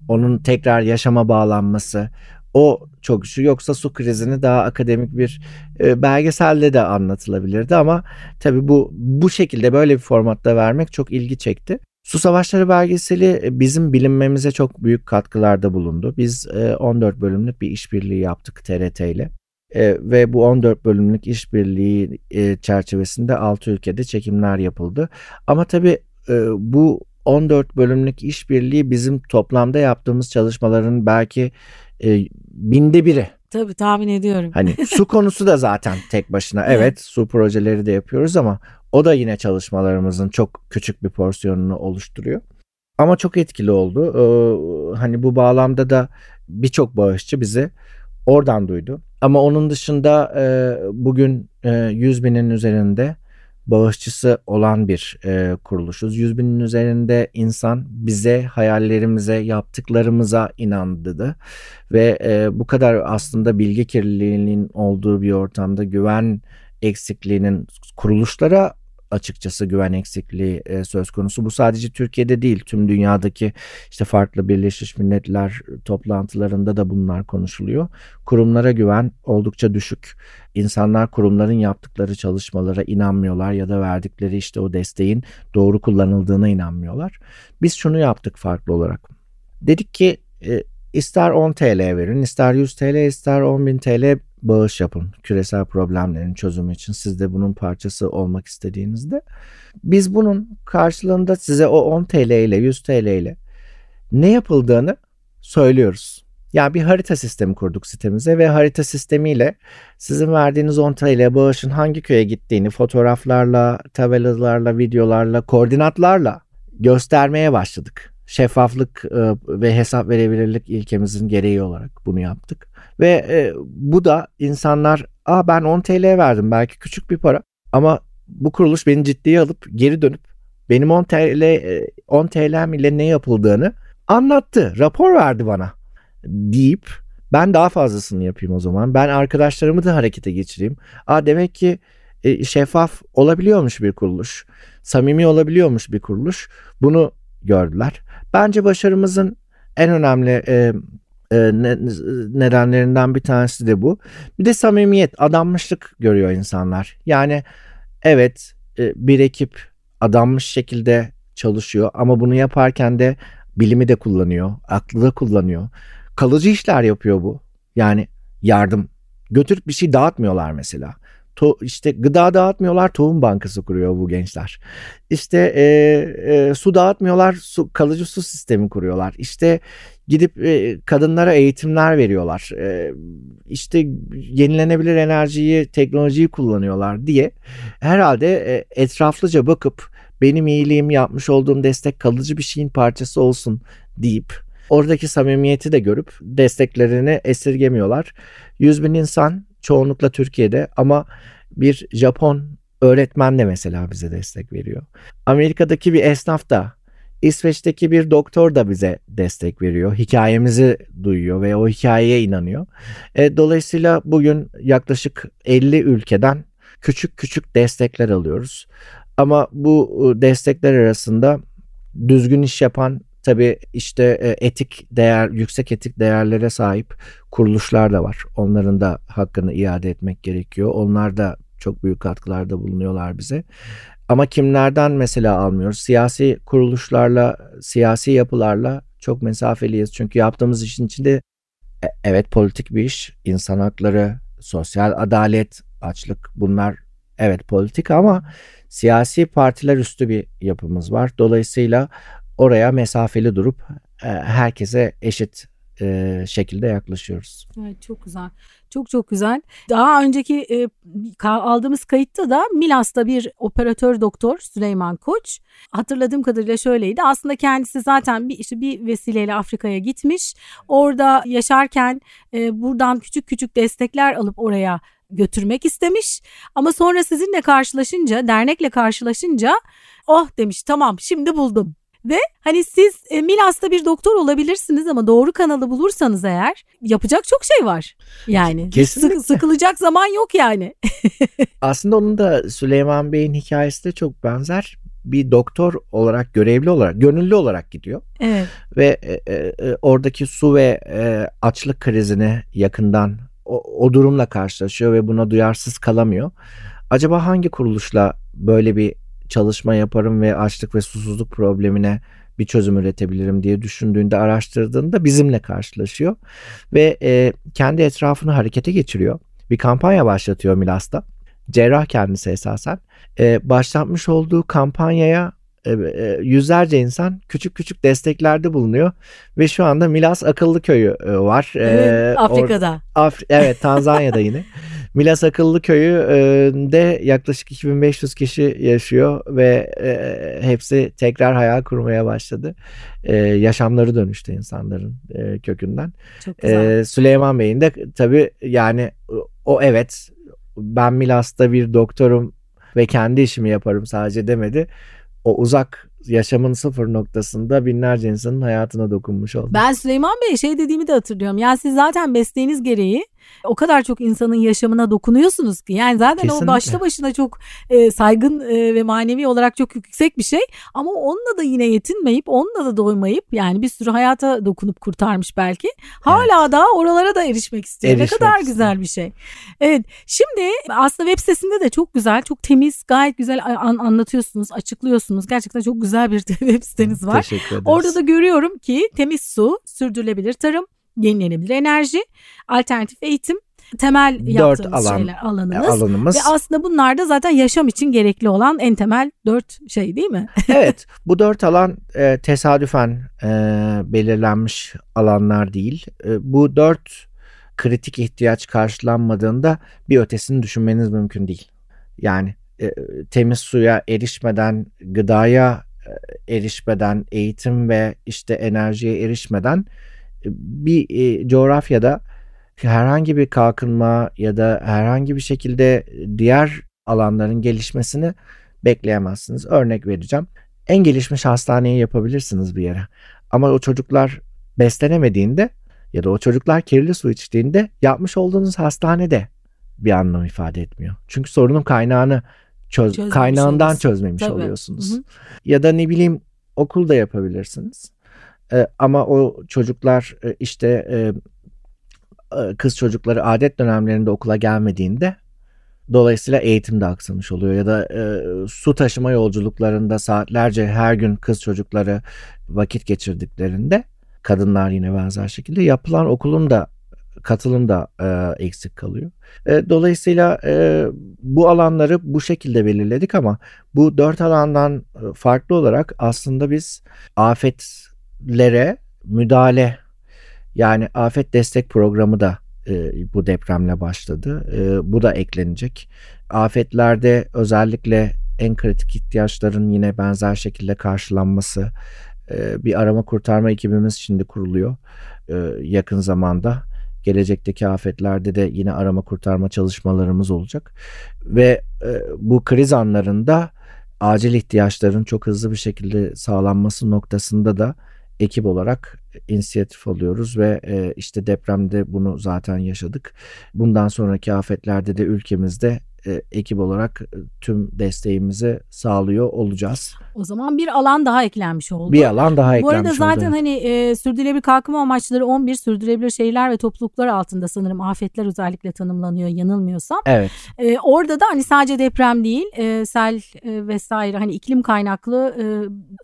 Onun tekrar yaşama bağlanması, o çok güçlü. Yoksa su krizini daha akademik bir e, belgeselde de anlatılabilirdi ama tabii bu bu şekilde böyle bir formatta vermek çok ilgi çekti. Su Savaşları belgeseli e, bizim bilinmemize çok büyük katkılarda bulundu. Biz 14 e, bölümlük bir işbirliği yaptık TRT ile. E, ve bu 14 bölümlük işbirliği e, çerçevesinde 6 ülkede çekimler yapıldı. Ama tabii e, bu 14 bölümlük işbirliği bizim toplamda yaptığımız çalışmaların belki e, binde biri. Tabii tahmin ediyorum. Hani su konusu da zaten tek başına evet su projeleri de yapıyoruz ama o da yine çalışmalarımızın çok küçük bir porsiyonunu oluşturuyor. Ama çok etkili oldu. Ee, hani bu bağlamda da birçok bağışçı bizi oradan duydu. Ama onun dışında e, bugün e, 100 binin üzerinde bağışçısı olan bir e, kuruluşuz. 100 binin üzerinde insan bize, hayallerimize, yaptıklarımıza inandı ve e, bu kadar aslında bilgi kirliliğinin olduğu bir ortamda güven eksikliğinin kuruluşlara açıkçası güven eksikliği e, söz konusu. Bu sadece Türkiye'de değil tüm dünyadaki işte farklı Birleşmiş Milletler toplantılarında da bunlar konuşuluyor. Kurumlara güven oldukça düşük. İnsanlar kurumların yaptıkları çalışmalara inanmıyorlar ya da verdikleri işte o desteğin doğru kullanıldığına inanmıyorlar. Biz şunu yaptık farklı olarak. Dedik ki e, ister 10 TL verin, ister 100 TL, ister 10 bin TL bağış yapın küresel problemlerin çözümü için siz de bunun parçası olmak istediğinizde biz bunun karşılığında size o 10 TL ile 100 TL ile ne yapıldığını söylüyoruz. Yani bir harita sistemi kurduk sitemize ve harita sistemiyle sizin verdiğiniz 10 TL bağışın hangi köye gittiğini fotoğraflarla, tabelalarla, videolarla, koordinatlarla göstermeye başladık. Şeffaflık e, ve hesap verebilirlik ilkemizin gereği olarak bunu yaptık. Ve e, bu da insanlar Aa, ben 10 TL verdim belki küçük bir para ama bu kuruluş beni ciddiye alıp geri dönüp benim 10 TL 10 TL ile ne yapıldığını anlattı. Rapor verdi bana deyip ben daha fazlasını yapayım o zaman. Ben arkadaşlarımı da harekete geçireyim. Aa demek ki e, şeffaf olabiliyormuş bir kuruluş. Samimi olabiliyormuş bir kuruluş. Bunu gördüler. Bence başarımızın en önemli e, e, nedenlerinden bir tanesi de bu. Bir de samimiyet, adanmışlık görüyor insanlar. Yani evet e, bir ekip adanmış şekilde çalışıyor ama bunu yaparken de bilimi de kullanıyor, aklı da kullanıyor. Kalıcı işler yapıyor bu. Yani yardım. Götürüp bir şey dağıtmıyorlar mesela. To, işte gıda dağıtmıyorlar, tohum bankası kuruyor bu gençler. İşte e, e, su dağıtmıyorlar, su, kalıcı su sistemi kuruyorlar. İşte gidip e, kadınlara eğitimler veriyorlar. E, işte yenilenebilir enerjiyi, teknolojiyi kullanıyorlar diye herhalde e, etraflıca bakıp benim iyiliğim yapmış olduğum destek kalıcı bir şeyin parçası olsun deyip oradaki samimiyeti de görüp desteklerini esirgemiyorlar. 100 bin insan çoğunlukla Türkiye'de ama bir Japon öğretmen de mesela bize destek veriyor. Amerika'daki bir esnaf da İsveç'teki bir doktor da bize destek veriyor. Hikayemizi duyuyor ve o hikayeye inanıyor. E, dolayısıyla bugün yaklaşık 50 ülkeden küçük küçük destekler alıyoruz. Ama bu e, destekler arasında düzgün iş yapan tabii işte e, etik değer, yüksek etik değerlere sahip kuruluşlar da var. Onların da hakkını iade etmek gerekiyor. Onlar da çok büyük katkılarda bulunuyorlar bize. Ama kimlerden mesela almıyoruz? Siyasi kuruluşlarla, siyasi yapılarla çok mesafeliyiz. Çünkü yaptığımız işin içinde e, evet politik bir iş, insan hakları, sosyal adalet, açlık bunlar evet politik ama siyasi partiler üstü bir yapımız var. Dolayısıyla oraya mesafeli durup e, herkese eşit e, şekilde yaklaşıyoruz. Evet çok güzel. Çok çok güzel. Daha önceki e, aldığımız kayıtta da Milas'ta bir operatör doktor Süleyman Koç hatırladığım kadarıyla şöyleydi. Aslında kendisi zaten bir işte bir vesileyle Afrika'ya gitmiş. Orada yaşarken buradan küçük küçük destekler alıp oraya götürmek istemiş. Ama sonra sizinle karşılaşınca, dernekle karşılaşınca oh demiş tamam şimdi buldum ve hani siz e, Milas'ta bir doktor olabilirsiniz ama doğru kanalı bulursanız eğer yapacak çok şey var. Yani Kesinlikle. sıkılacak zaman yok yani. Aslında onun da Süleyman Bey'in hikayesi de çok benzer bir doktor olarak görevli olarak gönüllü olarak gidiyor. Evet. Ve e, e, e oradaki su ve e, açlık krizini yakından o, o durumla karşılaşıyor ve buna duyarsız kalamıyor. Acaba hangi kuruluşla böyle bir çalışma yaparım ve açlık ve susuzluk problemine bir çözüm üretebilirim diye düşündüğünde araştırdığında bizimle karşılaşıyor ve e, kendi etrafını harekete geçiriyor. Bir kampanya başlatıyor Milas'ta. Cerrah kendisi esasen. E, başlatmış olduğu kampanyaya e, e, yüzlerce insan küçük küçük desteklerde bulunuyor ve şu anda Milas Akıllı Köyü e, var. Evet, Afrika'da. Af, evet Tanzanya'da yine. Milas Akıllı Köyü'de yaklaşık 2500 kişi yaşıyor ve hepsi tekrar hayal kurmaya başladı. Yaşamları dönüştü insanların kökünden. Çok güzel. Süleyman Bey'in de tabii yani o evet ben Milas'ta bir doktorum ve kendi işimi yaparım sadece demedi. O uzak yaşamın sıfır noktasında binlerce insanın hayatına dokunmuş oldu. Ben Süleyman Bey şey dediğimi de hatırlıyorum. Yani siz zaten mesleğiniz gereği o kadar çok insanın yaşamına dokunuyorsunuz ki. Yani zaten Kesinlikle. o başlı başına çok e, saygın e, ve manevi olarak çok yüksek bir şey. Ama onunla da yine yetinmeyip onunla da doymayıp yani bir sürü hayata dokunup kurtarmış belki. Hala da oralara da erişmek istiyor. Erişmek ne kadar istiyor. güzel bir şey. Evet şimdi aslında web sitesinde de çok güzel, çok temiz, gayet güzel an- anlatıyorsunuz, açıklıyorsunuz. Gerçekten çok güzel bir web siteniz var. Teşekkür ederiz. Orada da görüyorum ki temiz su, sürdürülebilir tarım, yenilenebilir enerji, alternatif eğitim, temel Dört yaptığınız alan- şeyler alanınız. alanımız. Ve aslında bunlar da zaten yaşam için gerekli olan en temel dört şey değil mi? evet bu dört alan e, tesadüfen e, belirlenmiş alanlar değil. E, bu dört kritik ihtiyaç karşılanmadığında bir ötesini düşünmeniz mümkün değil. Yani e, temiz suya erişmeden, gıdaya e, erişmeden, eğitim ve işte enerjiye erişmeden e, bir e, coğrafyada herhangi bir kalkınma ya da herhangi bir şekilde diğer alanların gelişmesini bekleyemezsiniz. Örnek vereceğim. En gelişmiş hastaneyi yapabilirsiniz bir yere. Ama o çocuklar beslenemediğinde ya da o çocuklar kirli su içtiğinde yapmış olduğunuz hastanede bir anlam ifade etmiyor. Çünkü sorunun kaynağını çöz, Çözmemiş kaynağından oluyorsun. çözmemiş Tabii. oluyorsunuz. Hı hı. Ya da ne bileyim okulda yapabilirsiniz. Ee, ama o çocuklar e, işte e, e, kız çocukları adet dönemlerinde okula gelmediğinde dolayısıyla eğitim de aksamış oluyor ya da e, su taşıma yolculuklarında saatlerce her gün kız çocukları vakit geçirdiklerinde kadınlar yine benzer şekilde yapılan okulun da katılım da e, eksik kalıyor. E, dolayısıyla e, bu alanları bu şekilde belirledik ama bu dört alandan e, farklı olarak aslında biz afetlere müdahale yani afet destek programı da e, bu depremle başladı. E, bu da eklenecek. Afetlerde özellikle en kritik ihtiyaçların yine benzer şekilde karşılanması e, bir arama kurtarma ekibimiz şimdi kuruluyor e, yakın zamanda. Gelecekteki afetlerde de yine arama kurtarma çalışmalarımız olacak. Ve e, bu kriz anlarında acil ihtiyaçların çok hızlı bir şekilde sağlanması noktasında da ekip olarak inisiyatif alıyoruz ve e, işte depremde bunu zaten yaşadık. Bundan sonraki afetlerde de ülkemizde e, ekip olarak e, tüm desteğimizi sağlıyor olacağız. O zaman bir alan daha eklenmiş oldu. Bir alan daha Bu eklenmiş arada zaten oldu. hani e, sürdürülebilir kalkınma amaçları 11 sürdürülebilir şehirler ve topluluklar altında sanırım afetler özellikle tanımlanıyor yanılmıyorsam. Evet. E, orada da hani sadece deprem değil e, sel e, vesaire hani iklim kaynaklı e,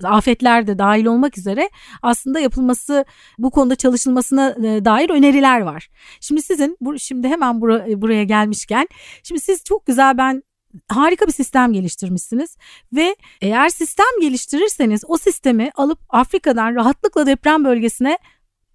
afetler de dahil olmak üzere aslında yapılması bu konuda çalışılmasına e, dair öneriler var. Şimdi sizin bu, şimdi hemen bura, buraya gelmişken şimdi siz çok güzel ben harika bir sistem geliştirmişsiniz ve eğer sistem geliştirirseniz o sistemi alıp Afrika'dan rahatlıkla deprem bölgesine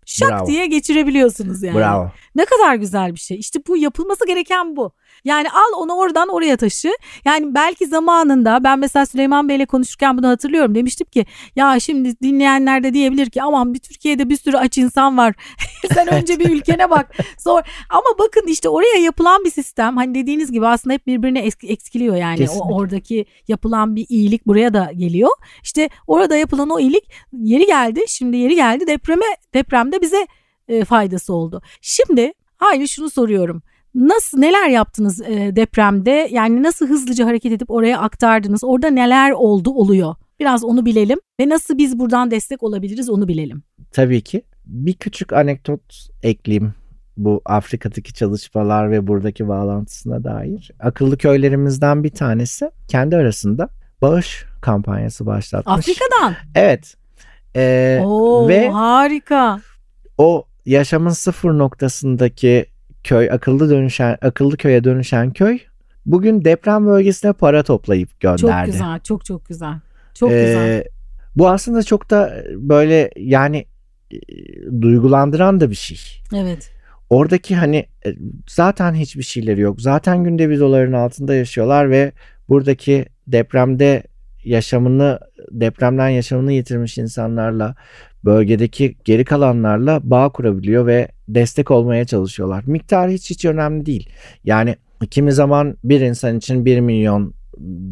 şak Bravo. diye geçirebiliyorsunuz yani. Bravo. Ne kadar güzel bir şey. İşte bu yapılması gereken bu. Yani al onu oradan oraya taşı. Yani belki zamanında ben mesela Süleyman Bey'le konuşurken bunu hatırlıyorum. Demiştim ki ya şimdi dinleyenler de diyebilir ki aman bir Türkiye'de bir sürü aç insan var. Sen önce bir ülkene bak. Sonra ama bakın işte oraya yapılan bir sistem hani dediğiniz gibi aslında hep birbirine esk- ekskiliyor yani. Kesinlikle. O oradaki yapılan bir iyilik buraya da geliyor. İşte orada yapılan o iyilik yeri geldi. Şimdi yeri geldi depreme depremde bize e, faydası oldu. Şimdi aynı şunu soruyorum. Nasıl neler yaptınız e, depremde? Yani nasıl hızlıca hareket edip oraya aktardınız? Orada neler oldu oluyor? Biraz onu bilelim ve nasıl biz buradan destek olabiliriz onu bilelim. Tabii ki. Bir küçük anekdot ekleyeyim bu Afrika'daki çalışmalar ve buradaki bağlantısına dair. Akıllı köylerimizden bir tanesi kendi arasında bağış kampanyası başlatmış. Afrika'dan. Evet. Ee, Oo ve harika. o yaşamın sıfır noktasındaki köy akıllı dönüşen akıllı köye dönüşen köy bugün deprem bölgesine para toplayıp Çok gönderdi. güzel, çok çok güzel. Çok Ee, güzel. Bu aslında çok da böyle yani e, duygulandıran da bir şey. Evet. Oradaki hani e, zaten hiçbir şeyleri yok. Zaten günde videoların altında yaşıyorlar ve buradaki depremde yaşamını depremden yaşamını yitirmiş insanlarla bölgedeki geri kalanlarla bağ kurabiliyor ve destek olmaya çalışıyorlar. Miktar hiç hiç önemli değil. Yani kimi zaman bir insan için 1 milyon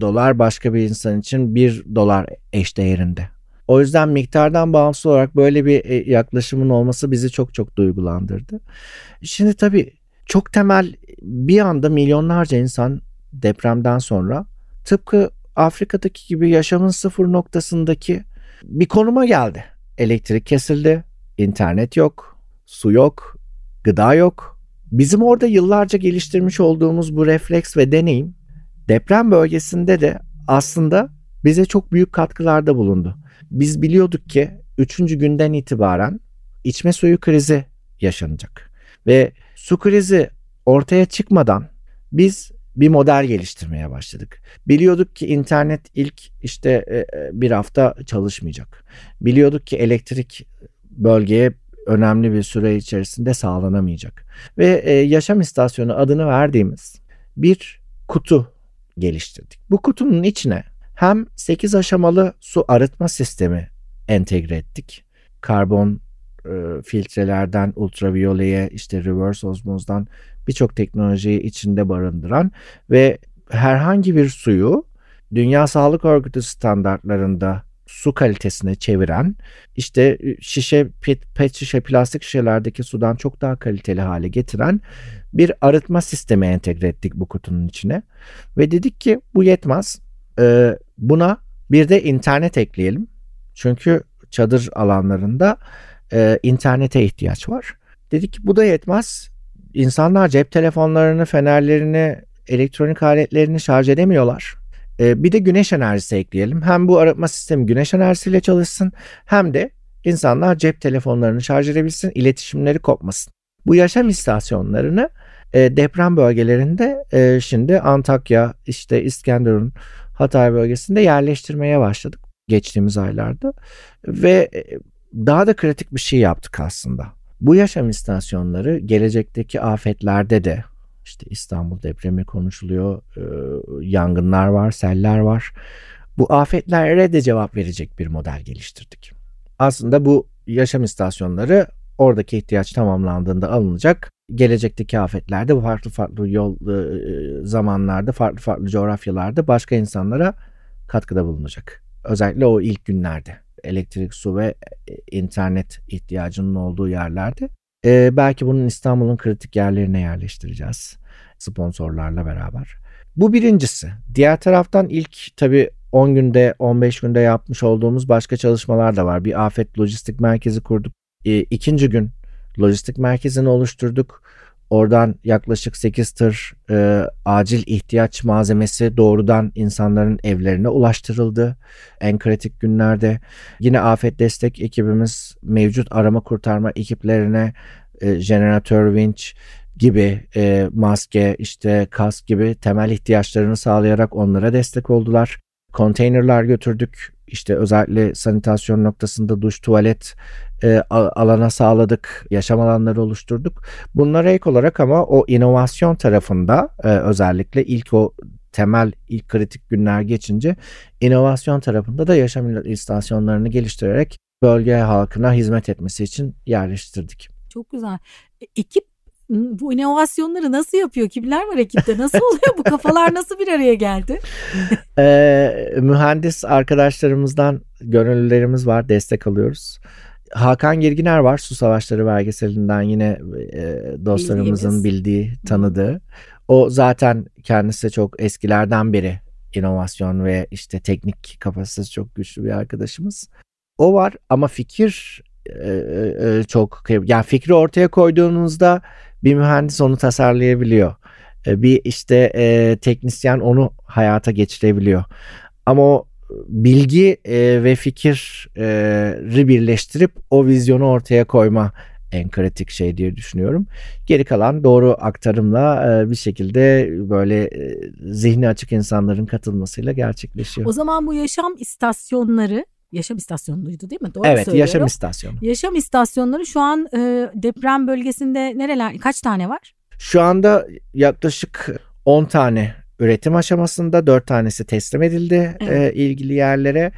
dolar başka bir insan için 1 dolar eşdeğerinde. O yüzden miktardan bağımsız olarak böyle bir e, yaklaşımın olması bizi çok çok duygulandırdı. Şimdi tabii çok temel bir anda milyonlarca insan depremden sonra tıpkı Afrika'daki gibi yaşamın sıfır noktasındaki bir konuma geldi. Elektrik kesildi, internet yok, su yok, gıda yok. Bizim orada yıllarca geliştirmiş olduğumuz bu refleks ve deneyim deprem bölgesinde de aslında bize çok büyük katkılarda bulundu. Biz biliyorduk ki 3. günden itibaren içme suyu krizi yaşanacak. Ve su krizi ortaya çıkmadan biz bir model geliştirmeye başladık. Biliyorduk ki internet ilk işte e, e, bir hafta çalışmayacak. Biliyorduk ki elektrik bölgeye önemli bir süre içerisinde sağlanamayacak. Ve e, yaşam istasyonu adını verdiğimiz bir kutu geliştirdik. Bu kutunun içine hem 8 aşamalı su arıtma sistemi entegre ettik. Karbon filtrelerden ultraviyoleye işte reverse osmozdan birçok teknolojiyi içinde barındıran ve herhangi bir suyu Dünya Sağlık Örgütü standartlarında su kalitesine çeviren işte şişe pet, pet şişe plastik şişelerdeki sudan çok daha kaliteli hale getiren bir arıtma sistemi entegre ettik bu kutunun içine ve dedik ki bu yetmez. Ee, buna bir de internet ekleyelim. Çünkü çadır alanlarında e, internete ihtiyaç var. Dedik ki bu da yetmez insanlar cep telefonlarını fenerlerini elektronik aletlerini şarj edemiyorlar ee, bir de güneş enerjisi ekleyelim. Hem bu arıtma sistemi güneş enerjisiyle çalışsın hem de insanlar cep telefonlarını şarj edebilsin, iletişimleri kopmasın. Bu yaşam istasyonlarını e, deprem bölgelerinde e, şimdi Antakya, işte İskenderun, Hatay bölgesinde yerleştirmeye başladık geçtiğimiz aylarda ve e, daha da kritik bir şey yaptık aslında. Bu yaşam istasyonları gelecekteki afetlerde de işte İstanbul depremi konuşuluyor. E, yangınlar var, seller var. Bu afetlere de cevap verecek bir model geliştirdik. Aslında bu yaşam istasyonları oradaki ihtiyaç tamamlandığında alınacak. Gelecekteki afetlerde farklı farklı yol e, zamanlarda, farklı farklı coğrafyalarda başka insanlara katkıda bulunacak. Özellikle o ilk günlerde elektrik, su ve e, internet ihtiyacının olduğu yerlerde e, belki bunun İstanbul'un kritik yerlerine yerleştireceğiz sponsorlarla beraber. Bu birincisi. Diğer taraftan ilk tabii 10 günde 15 günde yapmış olduğumuz başka çalışmalar da var. Bir afet lojistik merkezi kurduk. E, ikinci gün lojistik merkezini oluşturduk. Oradan yaklaşık 8 tır e, acil ihtiyaç malzemesi doğrudan insanların evlerine ulaştırıldı. En kritik günlerde yine afet destek ekibimiz mevcut arama kurtarma ekiplerine e, jeneratör, vinç gibi e, maske, işte kask gibi temel ihtiyaçlarını sağlayarak onlara destek oldular. Konteynerler götürdük. İşte özellikle sanitasyon noktasında duş, tuvalet e, alana sağladık, yaşam alanları oluşturduk. Bunlara ek olarak ama o inovasyon tarafında e, özellikle ilk o temel ilk kritik günler geçince inovasyon tarafında da yaşam istasyonlarını geliştirerek bölge halkına hizmet etmesi için yerleştirdik. Çok güzel. E, ekip bu inovasyonları nasıl yapıyor? Kimler var ekipte? Nasıl oluyor? bu kafalar nasıl bir araya geldi? ee, mühendis arkadaşlarımızdan gönüllülerimiz var. Destek alıyoruz. Hakan Girginer var Su Savaşları belgeselinden yine e, dostlarımızın bildiği, tanıdığı. O zaten kendisi çok eskilerden beri inovasyon ve işte teknik kapasitesi çok güçlü bir arkadaşımız. O var ama fikir e, e, çok yani fikri ortaya koyduğunuzda bir mühendis onu tasarlayabiliyor. E, bir işte e, teknisyen onu hayata geçirebiliyor. Ama o bilgi e, ve fikri birleştirip o vizyonu ortaya koyma en kritik şey diye düşünüyorum. Geri kalan doğru aktarımla e, bir şekilde böyle e, zihni açık insanların katılmasıyla gerçekleşiyor. O zaman bu yaşam istasyonları yaşam istasyonuydu değil mi? Doğru evet söylüyorum. yaşam istasyonu. Yaşam istasyonları şu an e, deprem bölgesinde nereler kaç tane var? Şu anda yaklaşık 10 tane üretim aşamasında 4 tanesi teslim edildi evet. e, ilgili yerlere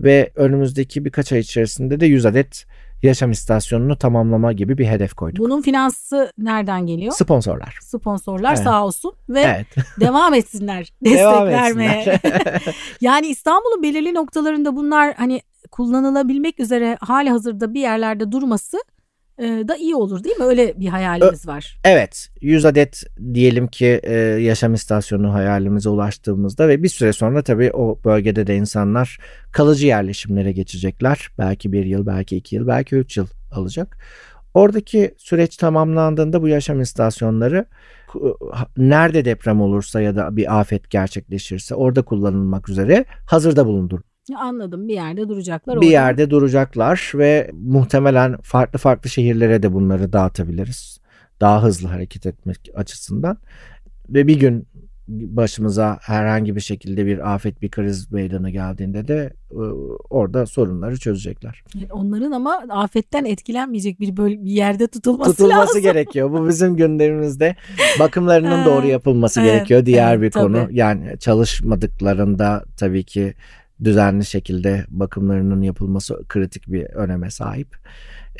ve önümüzdeki birkaç ay içerisinde de 100 adet yaşam istasyonunu tamamlama gibi bir hedef koyduk. Bunun finansı nereden geliyor? Sponsorlar. Sponsorlar Evet. sağ olsun ve Evet. devam etsinler destek Devam vermeye. etsinler. yani İstanbul'un belirli noktalarında bunlar hani kullanılabilmek üzere hali hazırda bir yerlerde durması da iyi olur değil mi? Öyle bir hayalimiz var. Evet 100 adet diyelim ki e, yaşam istasyonu hayalimize ulaştığımızda ve bir süre sonra tabii o bölgede de insanlar kalıcı yerleşimlere geçecekler. Belki bir yıl, belki iki yıl, belki üç yıl alacak. Oradaki süreç tamamlandığında bu yaşam istasyonları nerede deprem olursa ya da bir afet gerçekleşirse orada kullanılmak üzere hazırda bulundur. Anladım bir yerde duracaklar. Bir orada. yerde duracaklar ve muhtemelen farklı farklı şehirlere de bunları dağıtabiliriz. Daha hızlı hareket etmek açısından. Ve bir gün başımıza herhangi bir şekilde bir afet, bir kriz meydana geldiğinde de e, orada sorunları çözecekler. Onların ama afetten etkilenmeyecek bir, böl- bir yerde tutulması, Tutulması lazım. gerekiyor. Bu bizim gündemimizde bakımlarının doğru yapılması evet, gerekiyor. Diğer evet, bir konu. tabii. Yani çalışmadıklarında tabii ki düzenli şekilde bakımlarının yapılması kritik bir öneme sahip.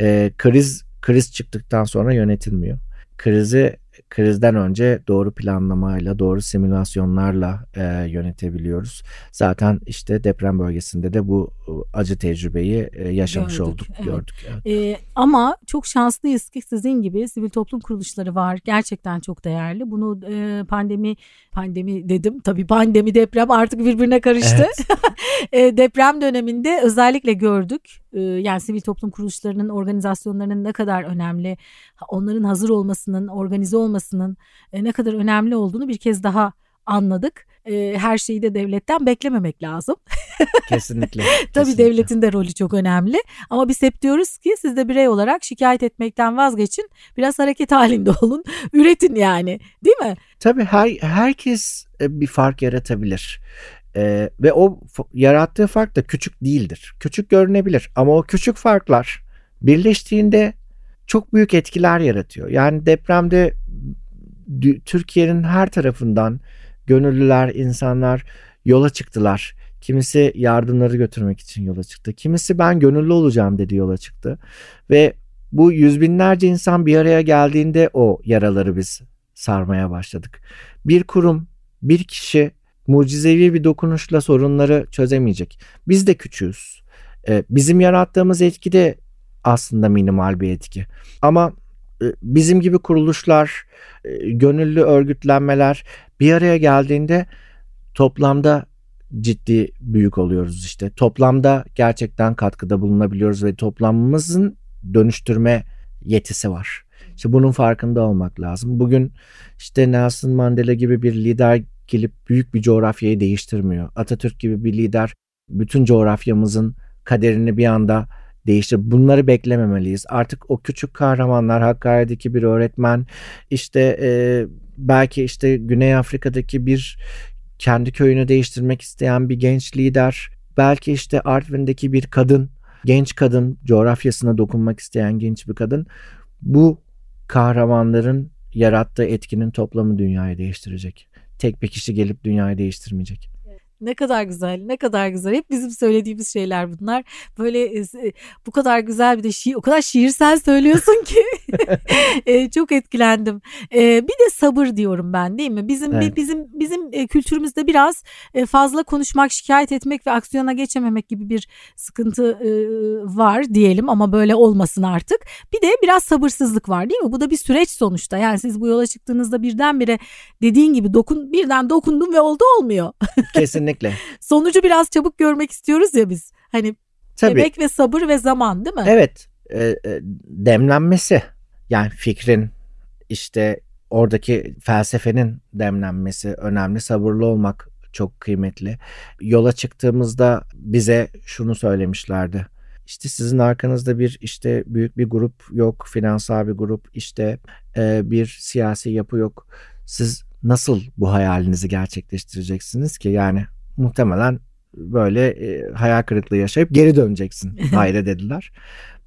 Ee, kriz kriz çıktıktan sonra yönetilmiyor. Krizi krizden önce doğru planlamayla, doğru simülasyonlarla e, yönetebiliyoruz. Zaten işte deprem bölgesinde de bu e, acı tecrübeyi e, yaşamış Gördük, olduk, evet. gördük. Evet. Ee, ama çok şanslıyız ki sizin gibi sivil toplum kuruluşları var. Gerçekten çok değerli. Bunu e, pandemi pandemi dedim. Tabii pandemi deprem artık birbirine karıştı. E, deprem döneminde özellikle gördük. E, yani sivil toplum kuruluşlarının organizasyonlarının ne kadar önemli, onların hazır olmasının, organize olmasının e, ne kadar önemli olduğunu bir kez daha anladık. E, her şeyi de devletten beklememek lazım. Kesinlikle. Tabii kesinlikle. devletin de rolü çok önemli. Ama biz hep diyoruz ki siz de birey olarak şikayet etmekten vazgeçin. Biraz hareket halinde olun. Üretin yani. Değil mi? Tabii her herkes e, bir fark yaratabilir. Ee, ve o yarattığı fark da küçük değildir. Küçük görünebilir ama o küçük farklar birleştiğinde çok büyük etkiler yaratıyor. Yani depremde Türkiye'nin her tarafından gönüllüler, insanlar yola çıktılar. Kimisi yardımları götürmek için yola çıktı. Kimisi ben gönüllü olacağım dedi yola çıktı. Ve bu yüz binlerce insan bir araya geldiğinde o yaraları biz sarmaya başladık. Bir kurum, bir kişi mucizevi bir dokunuşla sorunları çözemeyecek. Biz de küçüğüz. Ee, bizim yarattığımız etki de aslında minimal bir etki. Ama e, bizim gibi kuruluşlar, e, gönüllü örgütlenmeler bir araya geldiğinde toplamda ciddi büyük oluyoruz işte. Toplamda gerçekten katkıda bulunabiliyoruz ve toplamımızın dönüştürme yetisi var. İşte bunun farkında olmak lazım. Bugün işte Nelson Mandela gibi bir lider gelip büyük bir coğrafyayı değiştirmiyor. Atatürk gibi bir lider bütün coğrafyamızın kaderini bir anda değiştir. Bunları beklememeliyiz. Artık o küçük kahramanlar Hakkari'deki bir öğretmen işte e, belki işte Güney Afrika'daki bir kendi köyünü değiştirmek isteyen bir genç lider belki işte Artvin'deki bir kadın genç kadın coğrafyasına dokunmak isteyen genç bir kadın bu kahramanların yarattığı etkinin toplamı dünyayı değiştirecek. Tek bir kişi gelip dünyayı değiştirmeyecek. Ne kadar güzel, ne kadar güzel. Hep bizim söylediğimiz şeyler bunlar. Böyle e, bu kadar güzel bir de şiir, o kadar şiirsel söylüyorsun ki E, çok etkilendim. E, bir de sabır diyorum ben, değil mi? Bizim Evet. bizim bizim e, kültürümüzde biraz e, fazla konuşmak, şikayet etmek ve aksiyona geçememek gibi bir sıkıntı e, var diyelim ama böyle olmasın artık. Bir de biraz sabırsızlık var, değil mi? Bu da bir süreç sonuçta. Yani siz bu yola çıktığınızda birdenbire dediğin gibi dokun birden dokundum ve oldu olmuyor. Kesinlikle. Sonucu biraz çabuk görmek istiyoruz ya biz. Hani Tabii. emek ve sabır ve zaman değil mi? Evet. e, e, demlenmesi yani fikrin işte oradaki felsefenin demlenmesi önemli. Sabırlı olmak çok kıymetli. Yola çıktığımızda bize şunu söylemişlerdi. İşte sizin arkanızda bir işte büyük bir grup yok, finansal bir grup, işte e, bir siyasi yapı yok. Siz nasıl bu hayalinizi gerçekleştireceksiniz ki? Yani muhtemelen böyle e, hayal kırıklığı yaşayıp geri döneceksin hayre dediler.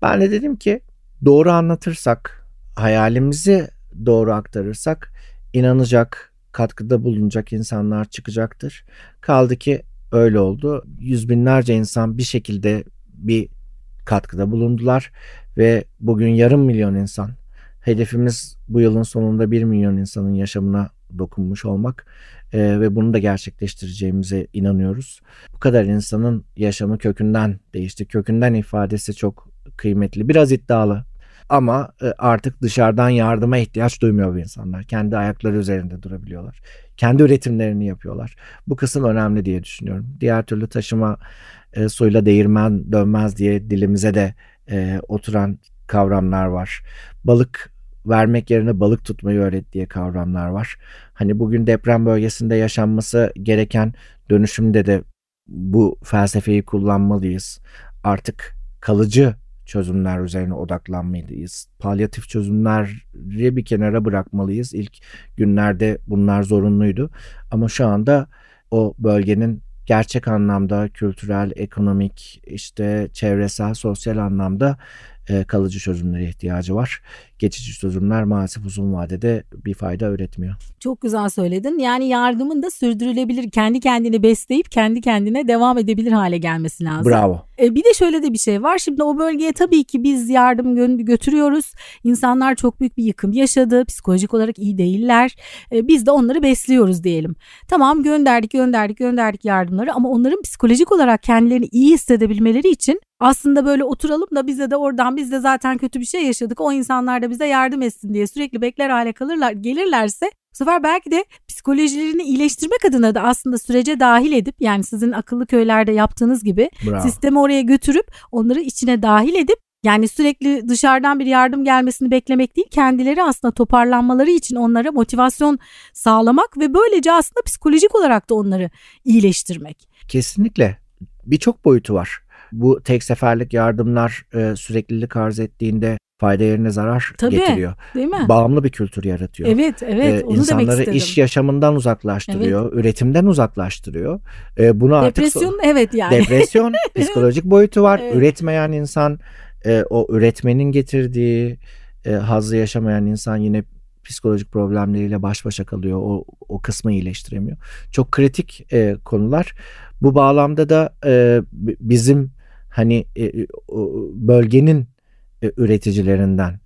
Ben de dedim ki doğru anlatırsak, hayalimizi doğru aktarırsak inanacak, katkıda bulunacak insanlar çıkacaktır. Kaldı ki öyle oldu. Yüz binlerce insan bir şekilde bir katkıda bulundular ve bugün yarım milyon insan hedefimiz bu yılın sonunda bir milyon insanın yaşamına dokunmuş olmak e, ve bunu da gerçekleştireceğimize inanıyoruz. Bu kadar insanın yaşamı kökünden değişti. Kökünden ifadesi çok kıymetli. Biraz iddialı ama e, artık dışarıdan yardıma ihtiyaç duymuyor bu insanlar. Kendi ayakları üzerinde durabiliyorlar. Kendi üretimlerini yapıyorlar. Bu kısım önemli diye düşünüyorum. Diğer türlü taşıma e, suyla değirmen dönmez diye dilimize de e, oturan kavramlar var. Balık vermek yerine balık tutmayı öğret diye kavramlar var. Hani bugün deprem bölgesinde yaşanması gereken dönüşümde de bu felsefeyi kullanmalıyız. Artık kalıcı çözümler üzerine odaklanmalıyız. Palyatif çözümleri bir kenara bırakmalıyız. İlk günlerde bunlar zorunluydu. Ama şu anda o bölgenin gerçek anlamda kültürel, ekonomik, işte çevresel, sosyal anlamda e, kalıcı çözümlere ihtiyacı var. Geçici çözümler maalesef uzun vadede bir fayda üretmiyor. Çok güzel söyledin. Yani yardımın da sürdürülebilir, kendi kendini besleyip kendi kendine devam edebilir hale gelmesi lazım. Bravo. E, bir de şöyle de bir şey var. Şimdi o bölgeye tabii ki biz yardım gö- götürüyoruz. İnsanlar çok büyük bir yıkım yaşadı. Psikolojik olarak iyi değiller. E, biz de onları besliyoruz diyelim. Tamam gönderdik, gönderdik, gönderdik yardımları ama onların psikolojik olarak kendilerini iyi hissedebilmeleri için aslında böyle oturalım da bize de oradan biz de zaten kötü bir şey yaşadık. O insanlar da bize yardım etsin diye sürekli bekler hale kalırlar gelirlerse bu sefer belki de psikolojilerini iyileştirmek adına da aslında sürece dahil edip yani sizin akıllı köylerde yaptığınız gibi Bravo. sistemi oraya götürüp onları içine dahil edip yani sürekli dışarıdan bir yardım gelmesini beklemek değil kendileri aslında toparlanmaları için onlara motivasyon sağlamak ve böylece aslında psikolojik olarak da onları iyileştirmek. Kesinlikle birçok boyutu var. Bu tek seferlik yardımlar e, süreklilik arz ettiğinde fayda yerine zarar Tabii, getiriyor. Değil mi? Bağımlı bir kültür yaratıyor. Evet, evet. Ee, onu demek insanları istedim. iş yaşamından uzaklaştırıyor, üretimden uzaklaştırıyor. Ee, bunu artık so- Depresyon evet yani. depresyon, psikolojik boyutu var. Evet. Üretmeyen insan, e, o üretmenin getirdiği e, hazzı yaşamayan insan yine psikolojik problemleriyle baş başa kalıyor. O, o kısmı iyileştiremiyor. Çok kritik e, konular. Bu bağlamda da e, bizim hani e, o bölgenin e, üreticilerinden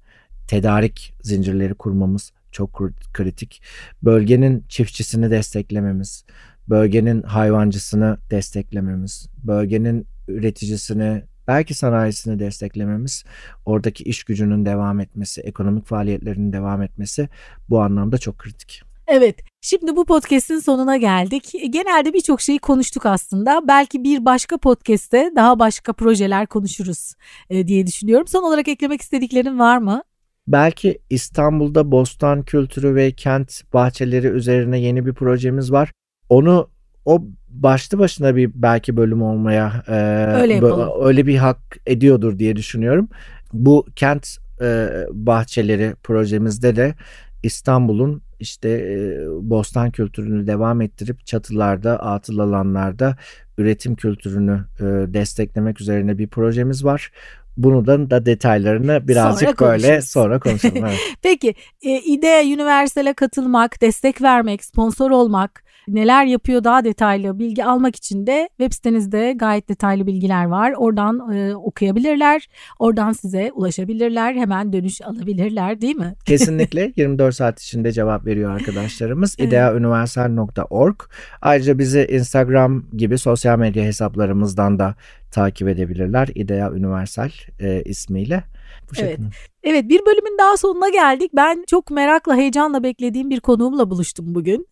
tedarik zincirleri kurmamız çok kri- kritik. Bölgenin çiftçisini desteklememiz, bölgenin hayvancısını desteklememiz, bölgenin üreticisini, belki sanayisini desteklememiz, oradaki iş gücünün devam etmesi, ekonomik faaliyetlerinin devam etmesi bu anlamda çok kritik. Evet. Şimdi bu podcast'in sonuna geldik. Genelde birçok şeyi konuştuk aslında. Belki bir başka podcast'te daha başka projeler konuşuruz e, diye düşünüyorum. Son olarak eklemek istediklerin var mı? Belki İstanbul'da bostan kültürü ve kent bahçeleri üzerine yeni bir projemiz var. Onu o başlı başına bir belki bölüm olmaya e, Öyle yapalım. öyle bir hak ediyordur diye düşünüyorum. Bu kent e, bahçeleri projemizde de İstanbul'un işte e, bostan kültürünü devam ettirip çatılarda, atıl alanlarda üretim kültürünü e, desteklemek üzerine bir projemiz var. Bunu da, detaylarını birazcık Sonra böyle sonra konuşalım. Evet. Peki e, İDEA Universal'e katılmak, destek vermek, sponsor olmak, neler yapıyor daha detaylı bilgi almak için de web sitenizde gayet detaylı bilgiler var. Oradan e, okuyabilirler, oradan size ulaşabilirler, hemen dönüş alabilirler değil mi? Kesinlikle 24 saat içinde cevap veriyor arkadaşlarımız. Evet. ideauniversal.org. Ayrıca bizi Instagram gibi sosyal medya hesaplarımızdan da takip edebilirler. İdea Universal e, ismiyle. Bu şekilde. Evet bir bölümün daha sonuna geldik. Ben çok merakla heyecanla beklediğim bir konuğumla buluştum bugün.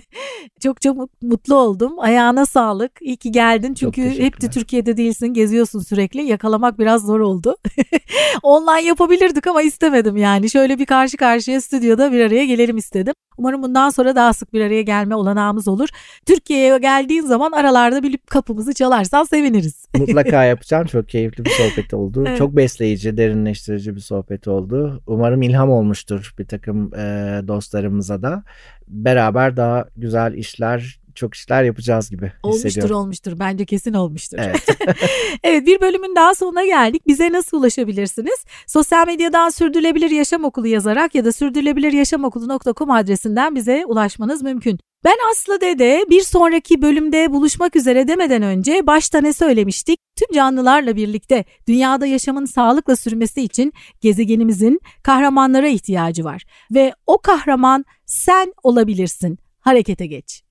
çok çok mutlu oldum. Ayağına sağlık. İyi ki geldin. Çünkü hep de. Türkiye'de değilsin. Geziyorsun sürekli. Yakalamak biraz zor oldu. Online yapabilirdik ama istemedim yani. Şöyle bir karşı karşıya stüdyoda bir araya gelelim istedim. Umarım bundan sonra daha sık bir araya gelme olanağımız olur. Türkiye'ye geldiğin zaman aralarda bir kapımızı çalarsan seviniriz. Mutlaka yapacağım. Çok keyifli bir sohbet oldu. Evet. Çok besleyici, derinleştirici bir sohbet oldu. Umarım ilham olmuştur bir takım e, dostlarımıza da. Beraber daha güzel işler, çok işler yapacağız gibi Olmuştur olmuştur. Bence kesin olmuştur. Evet. Evet bir bölümün daha sonuna geldik. Bize nasıl ulaşabilirsiniz? Sosyal medyadan Sürdürülebilir Yaşam Okulu yazarak ya da sürdürülebiliryaşamokulu.com adresinden bize ulaşmanız mümkün. Ben Aslı Dede bir sonraki bölümde buluşmak üzere demeden önce başta ne söylemiştik? Tüm canlılarla birlikte dünyada yaşamın sağlıkla sürmesi için gezegenimizin kahramanlara ihtiyacı var ve o kahraman sen olabilirsin. Harekete geç.